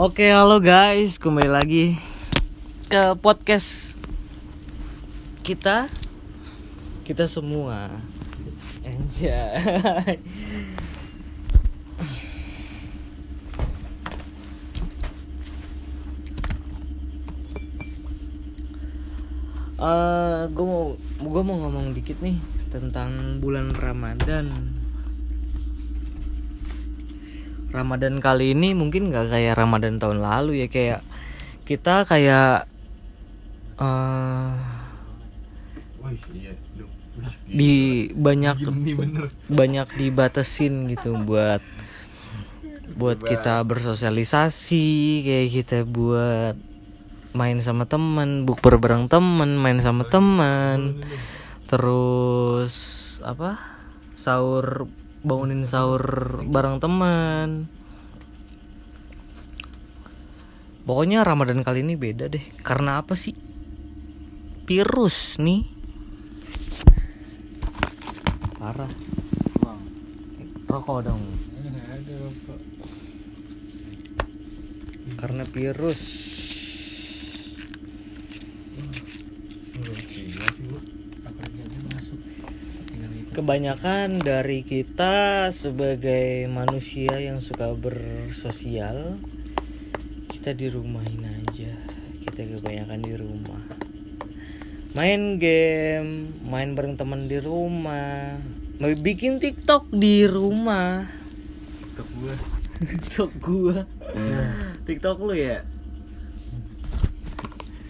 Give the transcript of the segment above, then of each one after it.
Oke, halo guys, kembali lagi ke podcast kita kita semua. Anjay. Eh, gue mau gue mau ngomong dikit nih tentang bulan Ramadan. Ramadan kali ini mungkin nggak kayak Ramadan tahun lalu ya kayak kita kayak. Wih, di banyak banyak dibatasin gitu buat buat kita bersosialisasi kayak kita buat main sama teman bukber bareng teman main sama teman terus apa sahur bangunin sahur bareng teman. Pokoknya ramadan kali ini beda deh. Karena apa sih? Virus nih. Parah. Rokok dong. Karena virus kebanyakan dari kita sebagai manusia yang suka bersosial kita di rumahin aja. Kita kebanyakan di rumah. Main game main bareng teman di rumah mau bikin tiktok di rumah. TikTok gua. tiktok gua. Tiktok lu ya?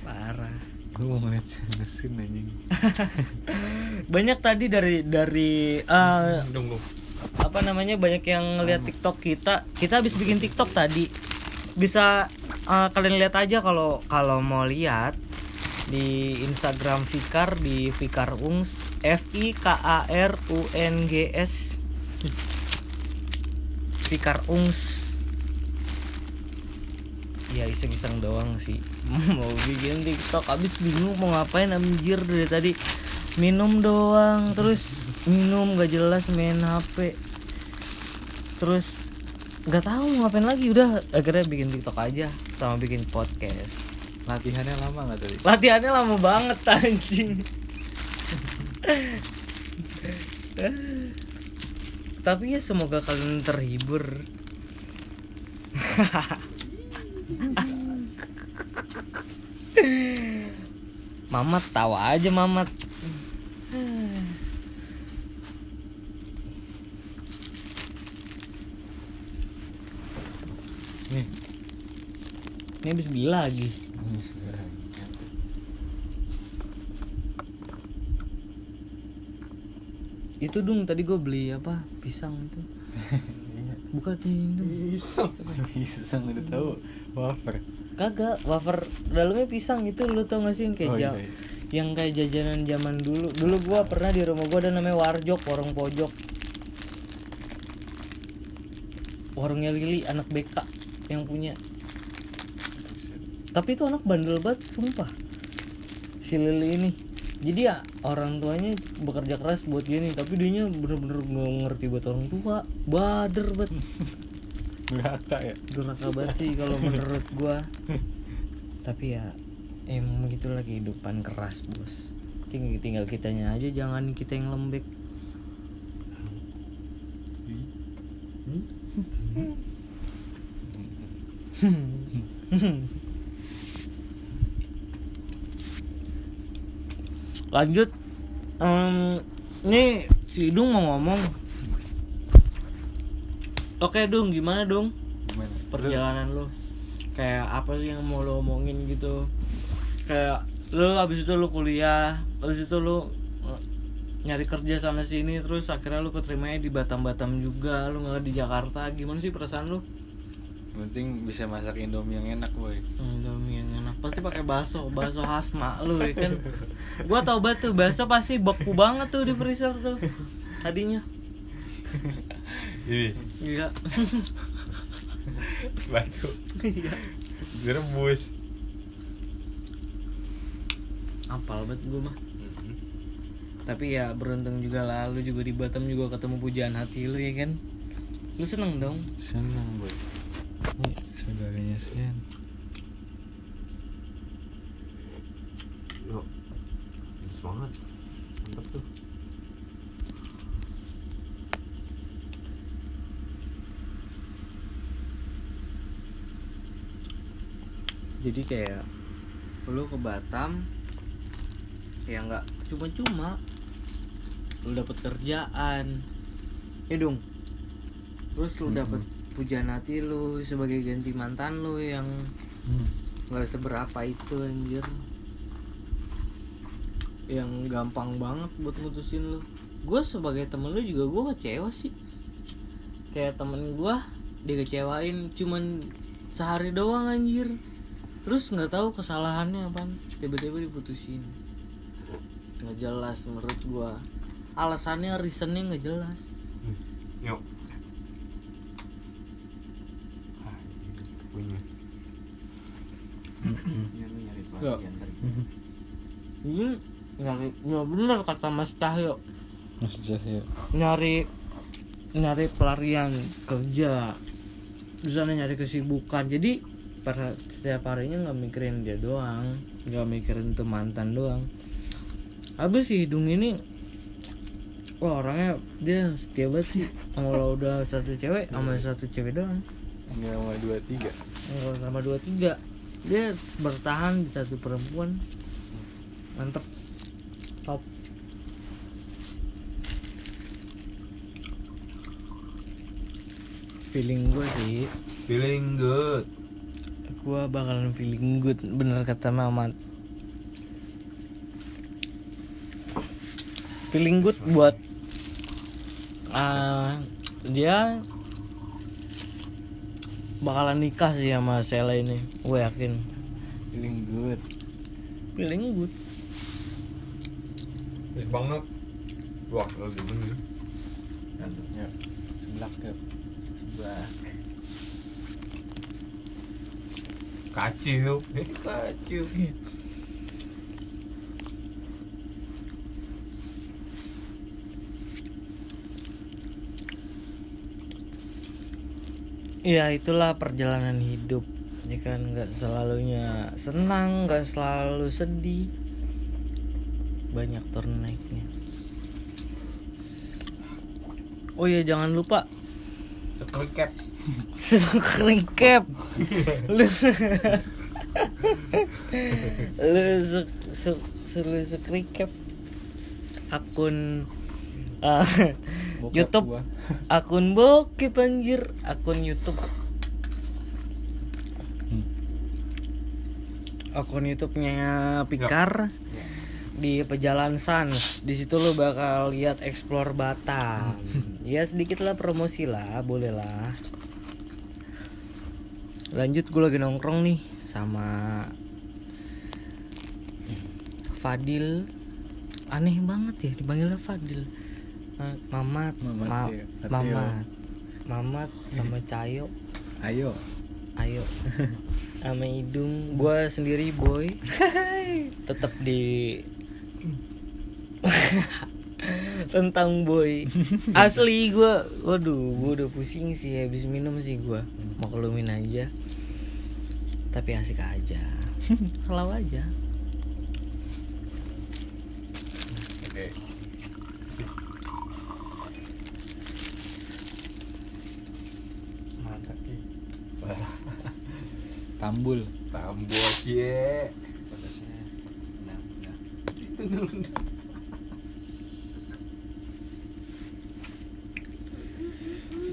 Parah Gua mau ngeliat mesin anjing. banyak tadi dari dari eh, Dong, dong. apa namanya banyak yang ngeliat TikTok kita. Kita habis bikin TikTok tadi. Bisa eh, kalian lihat aja kalau kalau mau lihat di Instagram Fikar di Fikar Ungs F I K A R U N G S. Fikar Ungs. Ya iseng-iseng doang sih mau bikin TikTok habis bingung mau ngapain anjir dari tadi minum doang terus minum gak jelas main HP terus nggak tahu mau ngapain lagi udah akhirnya bikin TikTok aja sama bikin podcast. Latihannya lama gak tadi? latihannya lama banget anjing. Tapi ya semoga kalian terhibur Mamat tawa aja Mamat Nih. Ini habis beli lagi Itu dong tadi gue beli apa Pisang itu Buka di. Pisang. Pisang udah tahu. Wafer. Kagak wafer dalamnya pisang itu lu tau gak sih yang kayak Oh, iya, iya. yang kayak jajanan zaman dulu. Dulu gua pernah di rumah gua ada namanya warjok warung pojok. Warungnya Lili anak BK yang punya. Tapi itu anak bandel banget sumpah. Si Lili ini. Jadi ya orang tuanya bekerja keras buat gini tapi dia bener-bener nggak ngerti buat orang tua. Bader banget Neraka ya. durhaka banget sih kalau menurut gua. Tapi ya emang begitulah kehidupan keras bos. Tinggal tinggal kitanya aja jangan kita yang lembek. Lanjut. Em, ini si Dung mau ngomong oke Dung gimana Dung? Gimana? perjalanan lo kayak apa sih yang mau lo omongin gitu? Kayak lo abis itu lo kuliah abis itu lo eh, nyari kerja sana sini terus akhirnya lo keterimanya di Batam Batam juga lo nggak di Jakarta. Gimana sih perasaan lo penting bisa masak Indomie yang enak, boy. Indomie yang enak. Pasti pakai bakso bakso khas mak lo ya kan? Gua tau banget tuh bakso pasti beku banget tuh di freezer tuh tadinya. Ini iya sepatu. iya Direbus. apal banget gue mah tapi ya beruntung juga lah lu juga di Batam juga ketemu pujaan hati lu ya kan lu seneng dong Senang, boy. Ini saudaranya Kasian. Yuk. Semangat. Mantap tuh. Jadi kayak lu ke Batam ya nggak cuma-cuma lu dapet kerjaan. Ya dong. Terus lu dapet pujian hati lu sebagai ganti mantan lu yang Hmm. nggak seberapa itu anjir. Yang gampang banget buat mutusin lu. Gue sebagai temen lu juga gue kecewa sih. Kayak temen gue dikecewain cuman sehari doang anjir terus nggak tahu kesalahannya apa tiba-tiba diputusin nggak jelas menurut gue alasannya reasonnya nggak jelas Hmm. Yuk. Ah, ini punya. Ya. ini nyari ya bener kata Mas Cahyo Mas Cahyo. nyari nyari pelarian kerja bisa nyari kesibukan jadi pada setiap harinya nggak mikirin dia doang nggak mikirin tuh mantan doang. Habis si hidung ini wah orangnya dia setia banget sih. Kalau udah satu cewek sama satu cewek doang. Enggak sama dua tiga. kalau sama dua tiga. Dia bertahan di satu perempuan. Mantep. Top. Feeling gue sih. Feeling good. Gue bakalan feeling good bener kata Mamat feeling good buat ah dia bakalan nikah sih sama Sela ini gue yakin Feeling good. feeling good Baik banget. Wah, lagi bener. Ya. Seblak yuk. Kacau. Eh, kacau. Iya itulah perjalanan hidup ya kan nggak selalunya senang nggak selalu sedih banyak turun naiknya oh iya jangan lupa Recap. Recap lu lu lu recap akun Bokap YouTube. gua. akun bokep anjir akun YouTube. Hmm. akun YouTube-nya Pikar. Di Pejalan Sans. Di situ lo bakal lihat explore Batam. Ya sedikit lah promosi lah. Boleh lah lanjut gue lagi nongkrong nih sama Fadil aneh banget ya dipanggilnya Fadil Mamat Mamat, Ma-. Fatio. Mamat Mamat sama Cayo Ayo. ayo sama hidung gue sendiri boy tetap di tentang boy asli gue waduh gue udah pusing sih habis minum sih gue maklumin aja tapi asik aja selalu aja Oke. Mantap sih. Tambul. Tambos ye.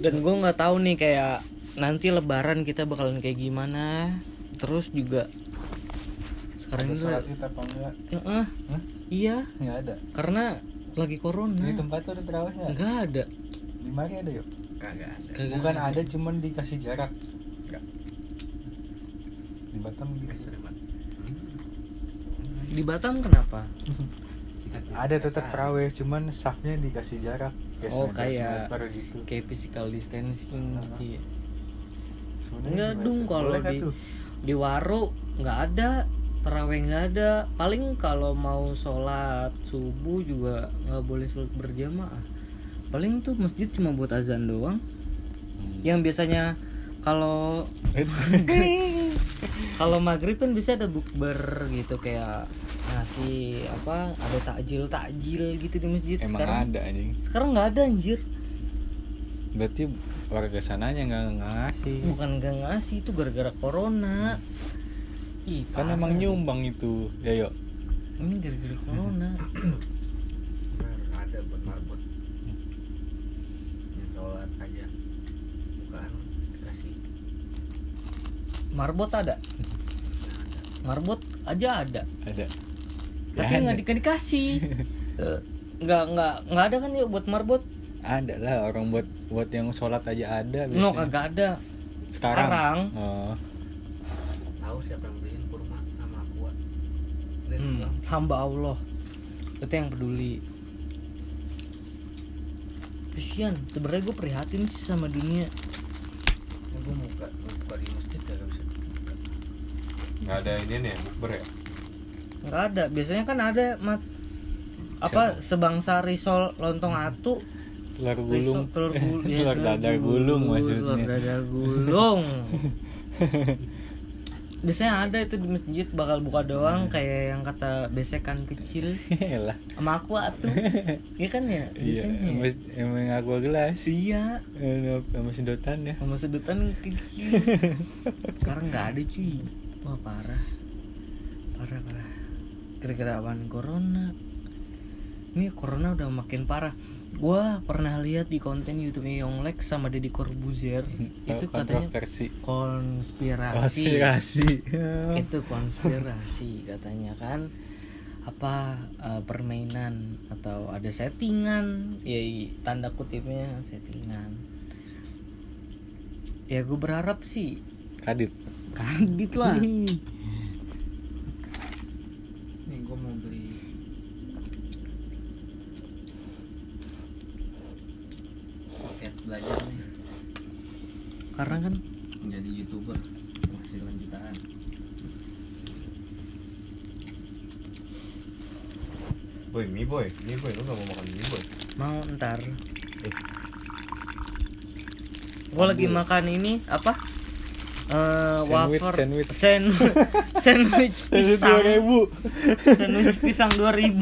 Dan gue nggak tahu nih kayak nanti lebaran kita bakalan kayak gimana terus juga sekarang Ada ini sholat kita apa enggak? Ya, Hah? iya Enggak ada. karena lagi corona Di tempat tuh ada terawih enggak? nggak ada Di mari ada yuk. Kagak ada. Kagak Bukan ada cuman dikasih jarak. Enggak. Di Batam gitu. di Batam kenapa Ada tetap terawih cuman safnya dikasih jarak. Kayak Oh, 19 kayak- gitu. kayak physical distancing gitu ya Enggak gimana dong kalau nggak di tuh? di Waru nggak ada terawih nggak ada paling kalau mau sholat subuh juga nggak boleh sholat berjamaah paling tuh masjid cuma buat azan doang Hmm. yang biasanya kalau kalau maghrib kan bisa ada bukber gitu kayak ngasih apa ada takjil takjil gitu di masjid emang sekarang. ada anjing. Sekarang nggak ada anjir. Berarti warga sananya nggak ngasih. Bukan gak ngasih itu gara-gara corona. Ih, kan parah. emang nyumbang itu. Ya yuk. Ini gara-gara corona. Bener, ada buat marbot yang sholat aja. Bukan dikasih marbot ada. Marbot aja ada. Ada tapi Ya, nggak di- nggak dikasih. Nggak nggak nggak ada kan yuk buat marbot? Ada lah orang buat buat yang sholat aja ada no biasanya. kagak ada. Sekarang? Sekarang. oh. tahu siapa yang beliin kurma sama aku Hmm, hamba Allah. Itu yang peduli. Kesian sebenarnya gue prihatin sih sama dunia. "Ya, mau buka mau buka di masjid ya gak bisa buka." nggak ada ini nih bukber ya nggak ada. Biasanya kan ada mat. Apa sebangsa risol lontong atu? Telur risol gulung. telur gulung ya, telur dadar gulung telur maksudnya. dadar gulung. Biasanya ada itu di masjid bakal buka doang kayak yang kata besekan kecil. Lah sama aku atuh iya kan ya? Iya biasanya. emang, emang aqua gelas. Iya. Sama sedotan ya. Sama sedotan kecil. Sekarang nggak ada cuy. Wah parah. Parah parah gara-gara apaan corona. Ini corona udah makin parah. Gua pernah lihat di konten YouTube Yonglek sama Deddy Corbuzier. Itu katanya versi konspirasi. Konspirasi. Itu konspirasi katanya kan. Apa eh, permainan atau ada settingan. Ya tanda kutipnya settingan. Ya gue berharap sih kadit. Kadit lah gua mau beli. Paket belajar nih. Karena kan menjadi youtuber masih lanjutan. Boy mie boy mie boy lu gak mau makan mie boy? Mau ntar. Eh. gue lagi makan ini apa Eh Sandwich, wafer. sandwich. Sand- sandwich pisang. ribu. Sandwich pisang 2000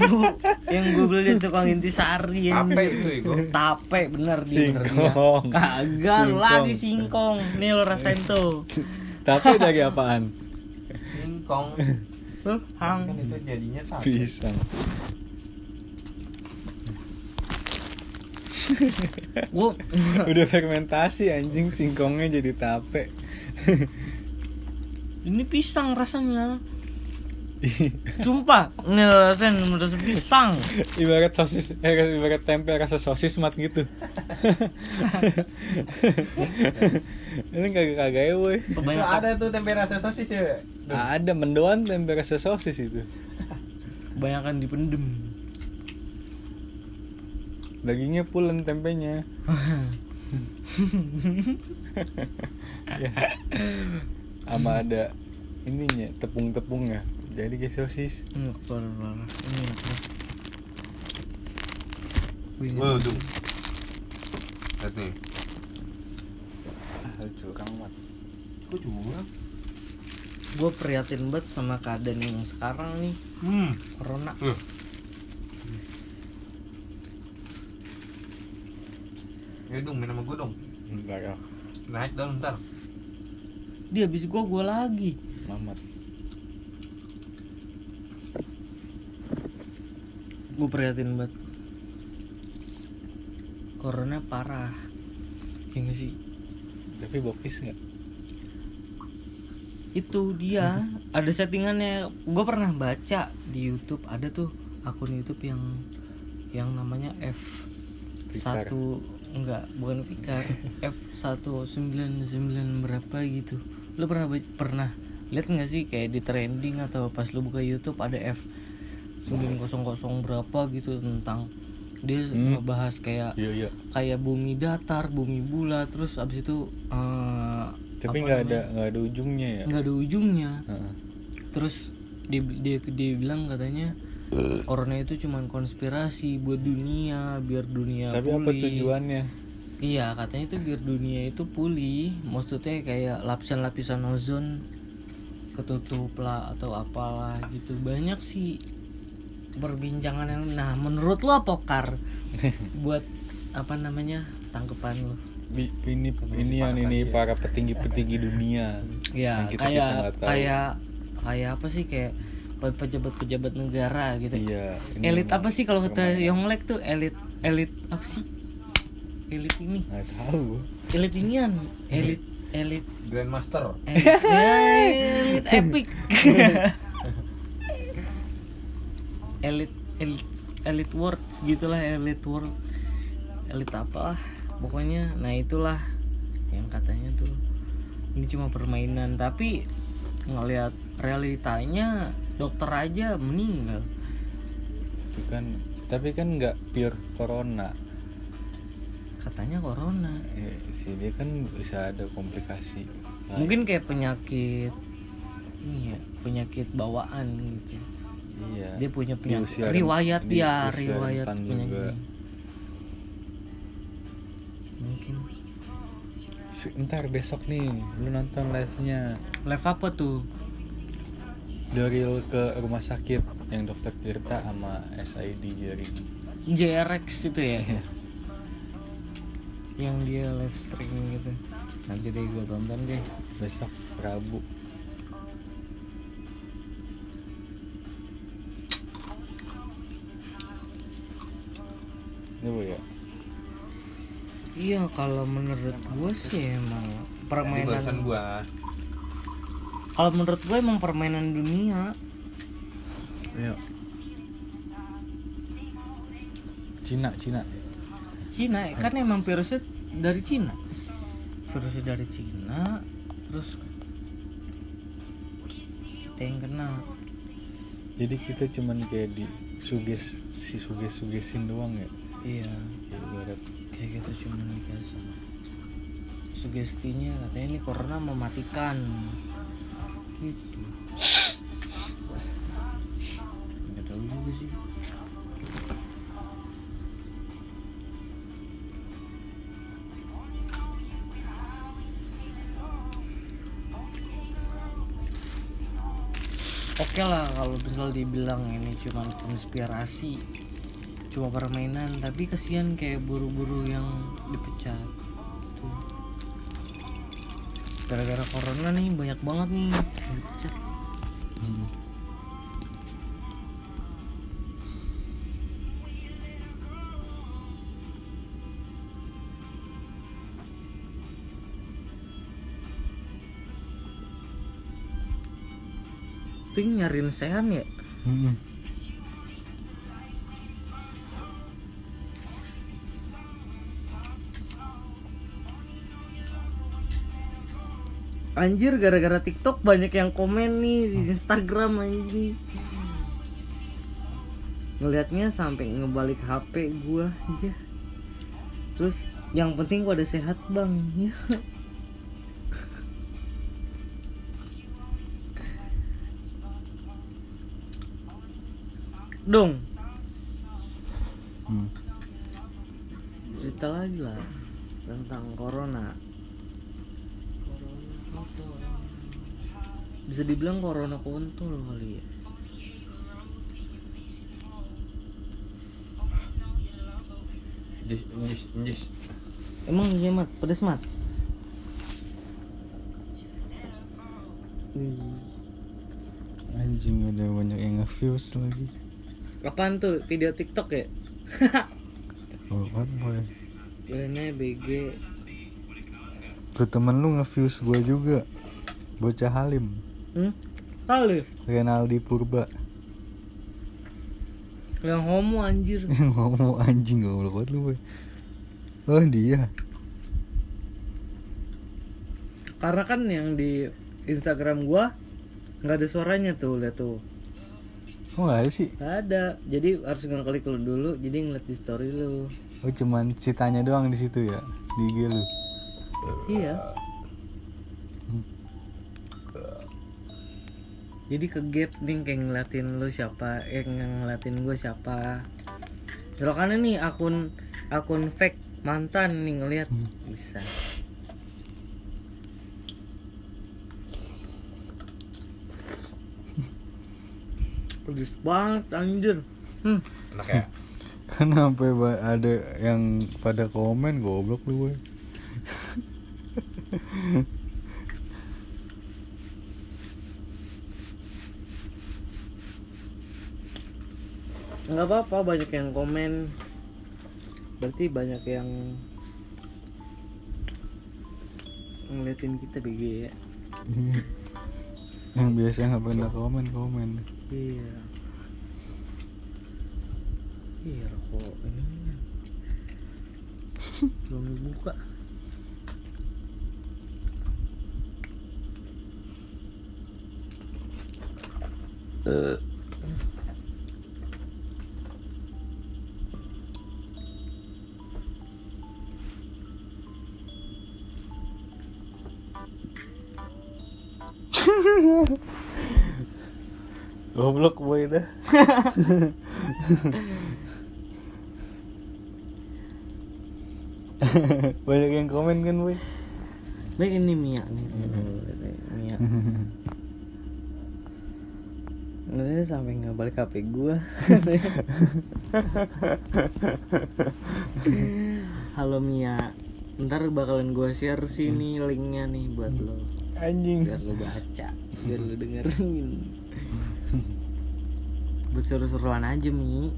yang gue beli di tukang intisari Tape anjir. itu, Igo. tape bener dia. Singkong. kagak Singkong. lagi singkong. nih lo rasain tuh tapi dari apaan? Singkong. Tuh hang. Kan itu jadinya tape. Pisang. Gue udah fermentasi anjing. Singkongnya jadi tape ini pisang rasanya. Sumpah ini lo rasain udah pisang. Ibarat sosis eh ibarat tempe rasa sosis mat gitu. Ini kagak kagak ya kebanyakan ada tuh tempe rasa sosis ya? Ada mendoan tempe rasa sosis itu. Kebanyakan dipendem. Dagingnya pulen tempenya. ya. sama ada ininya tepung-tepungnya jadi kayak sosis ini parah parah ini enak Wow, tuh. Lihat nih. ah curang mat Kok curang? gue prihatin banget sama keadaan yang sekarang nih Hmm. corona Uh. Ya dong, main sama gue dong. enggak ya Naik dong ntar. Dia habis gue gue lagi. Mamat gue prihatin banget. Corona parah. Ya nggak sih? Tapi bokis nggak? Itu dia. Ada settingannya. Gue pernah baca di YouTube ada tuh akun YouTube yang yang namanya F satu enggak bukan Fikar F 199 berapa gitu. Lu pernah pernah lihat nggak sih kayak di trending atau pas lu buka YouTube ada F 900 berapa gitu tentang dia Hmm. ngebahas kayak iya iya. kayak bumi datar bumi bulat terus abis itu eh, tapi nggak ada nggak ada ujungnya ya? Nggak ada ujungnya. Heeh. terus dia dia dia bilang katanya corona itu cuman konspirasi buat dunia biar dunia tapi apa pulih. tujuannya? Iya katanya itu biar dunia itu pulih. Maksudnya kayak lapisan-lapisan ozon Ketutup lah atau apalah gitu. Banyak sih perbincangan yang Nah menurut lo apa Kar? Buat apa namanya? Tangkepan lo. Bi- ini ini yang ini para petinggi-petinggi dunia Ya Yang kita- kita kayak kayak kayak apa sih? Kayak pejabat-pejabat negara gitu. Iya Elit apa sih kalau kata Yonglek tuh elit elit apa sih? Elit ini. Nggak tahu. Elit inian. Elit elit. Grandmaster. Elit, ya, elit epic. Elit elit elit words gitulah elit word elit apa lah pokoknya nah itulah yang katanya tuh ini cuma permainan. Tapi ngelihat realitanya dokter aja meninggal. Itu kan tapi kan nggak pure corona. Katanya corona. Eh, sih dia kan bisa ada komplikasi. Nah, mungkin kayak penyakit ini ya penyakit bawaan gitu. Iya. Dia punya Di penyakit usia riwayat di ya usia riwayat penyakit juga. mungkin. Ntar besok nih lu nonton live nya live apa tuh Doril ke rumah sakit yang dokter Tirta sama SID Jaring JRX itu ya? Yang dia live streaming gitu. Nanti deh gue tonton deh. Besok Rabu. Ini bu ya? Iya kalau menurut gue sih emang permainan gua kalau menurut gue emang permainan dunia. Ayo. Cina Cina. Cina kan emang virusnya dari Cina. Virusnya dari Cina terus kita yang kena. Jadi kita cuman kayak di suges si suges sugesin doang ya? Iya. Kayak ibarat. Kayak gitu cuma biasa. Sugestinya katanya ini corona mematikan gitu. Oke lah kalau misal dibilang ini cuma konspirasi cuma permainan tapi kasihan kayak buru-buru yang dipecat gara-gara corona nih banyak banget nih Hmm. itu nyariin sehan ya Hmm. Anjir gara-gara TikTok banyak yang komen nih di Instagram anjir ngelihatnya sampai ngebalik HP gua ya terus yang penting gua ada sehat bang. Ya dong Hmm. cerita lagi lah tentang corona bisa dibilang corona kontol kali ya. Emang iya mat? Pedes mat? Anjing ada banyak yang nge-views lagi. Apaan tuh? Video TikTok ya? Oh, boy ini BG tuh temen lu nge-views gua juga. Bocah Halim hmm? Kali Renaldi Purba. Yang homo anjir. Ngomong anjing goblok banget lu boy. Oh dia. Karena kan yang di Instagram gua nggak ada suaranya tuh lihat tuh. Oh nggak ada sih. Nggak ada. Jadi harus ngeklik lu dulu jadi ngeliat di story lu. Oh cuman citanya doang di situ ya di IG lu. Iya jadi ke gap nih kayak ngeliatin lu siapa eh ngeliatin gue siapa. Kalau kan nih akun akun fake mantan nih ngelihat bisa. Pedes banget anjir. Hmm. enak ya? Kan sampai ba- ada yang pada komen goblok lu boy nggak apa-apa banyak yang komen. Berarti banyak yang ngeliatin kita BG ya? Yang biasa nggak pernah komen komen. Iya. Iya rokok ini. Belum dibuka goblok boy dah. Banyak yang komen kan boy? Baik ini Mia nih. Mia. Nanti sampai nggak balik HP gua. Halo Mia. Ntar bakalan gua share sini linknya nih buat lo anjing. Biar lo baca Biar lo dengerin. Buat seru-seruan aja Mi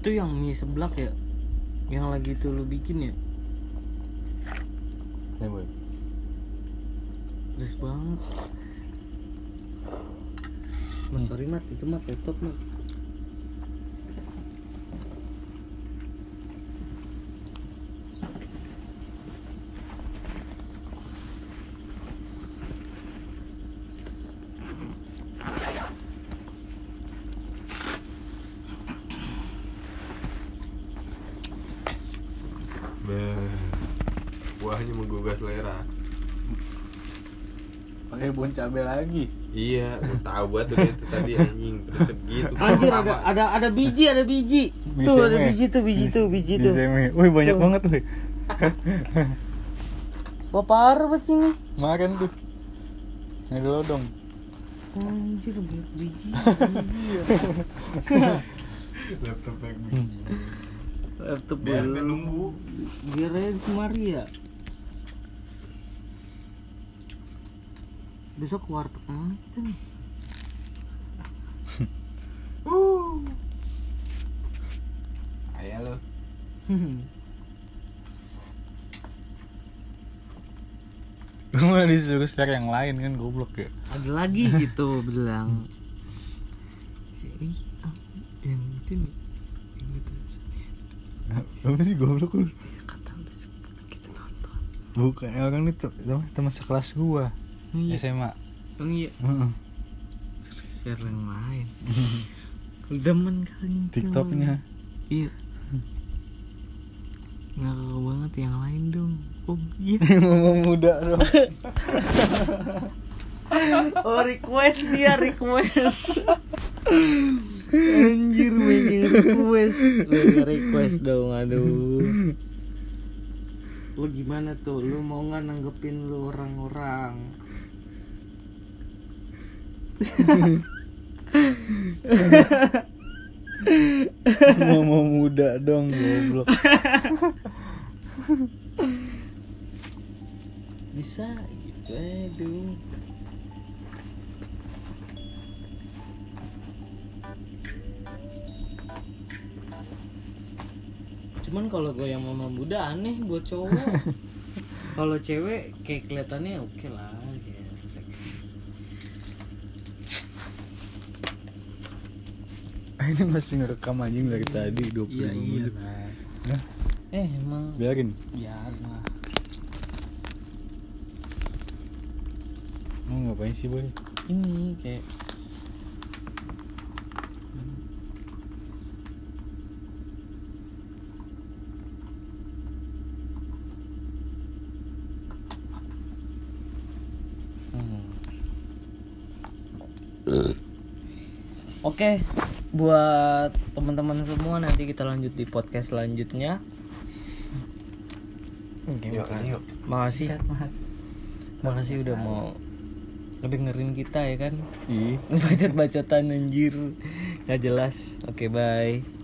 Itu yang mie seblak ya? Yang lagi tuh lu bikin ya? Ya boy. Pedes banget. Mat sorry mat. Itu mat laptop mat buahnya menggugah selera pakai bon cabe lagi iya tahu buat tuh itu tadi anjing pedes segitu Anjir ada ada ada biji ada biji. Biji tuh ada biji tuh biji tuh biji tuh. Seme. Wih banyak Tuh. banget tuh Wah parah banget ini. makan tuh yang dulu dong Anjir banyak biji. laptop yang Laptop biar belum. nunggu Biar kemari ya. Besok ke warteg mana kita nih? ayo lo malah disuruh share yang lain kan goblok ya Ada lagi gitu bilang. Si ah, yang itu nih. Yang itu Apa sih goblok lu? kata lu kita nonton. Bukan orang itu teman sekelas gua Iya. SMA. Oh iya. Yang lain demen kali. TikToknya. iya ngakak banget yang lain dong oh iya Ngomong muda dong. oh request dia request anjir making request lu request dong aduh lu gimana tuh lu mau nggak nanggepin lu orang-orang Ngomong muda dong goblok. bisa gitu aduh. Cuman kalau gue yang mama muda aneh buat cowok. Kalau cewek kayak kelihatannya oke lah kayak seksi ini masih ngerekam anjing dari tadi 25 Iya, iya. menit. Nah, Eh emang biarin. biarin lah. Mau ngapain sih, Boy? Ini kayak Hmm. Oke, buat teman-teman semua nanti kita lanjut di podcast selanjutnya. Oke, Yuk, makasih. yuk. Makasih. Makasih udah mau ngedengerin kita ya kan. Ih. Bacot-bacotan anjir. Nggak jelas. Oke, bye.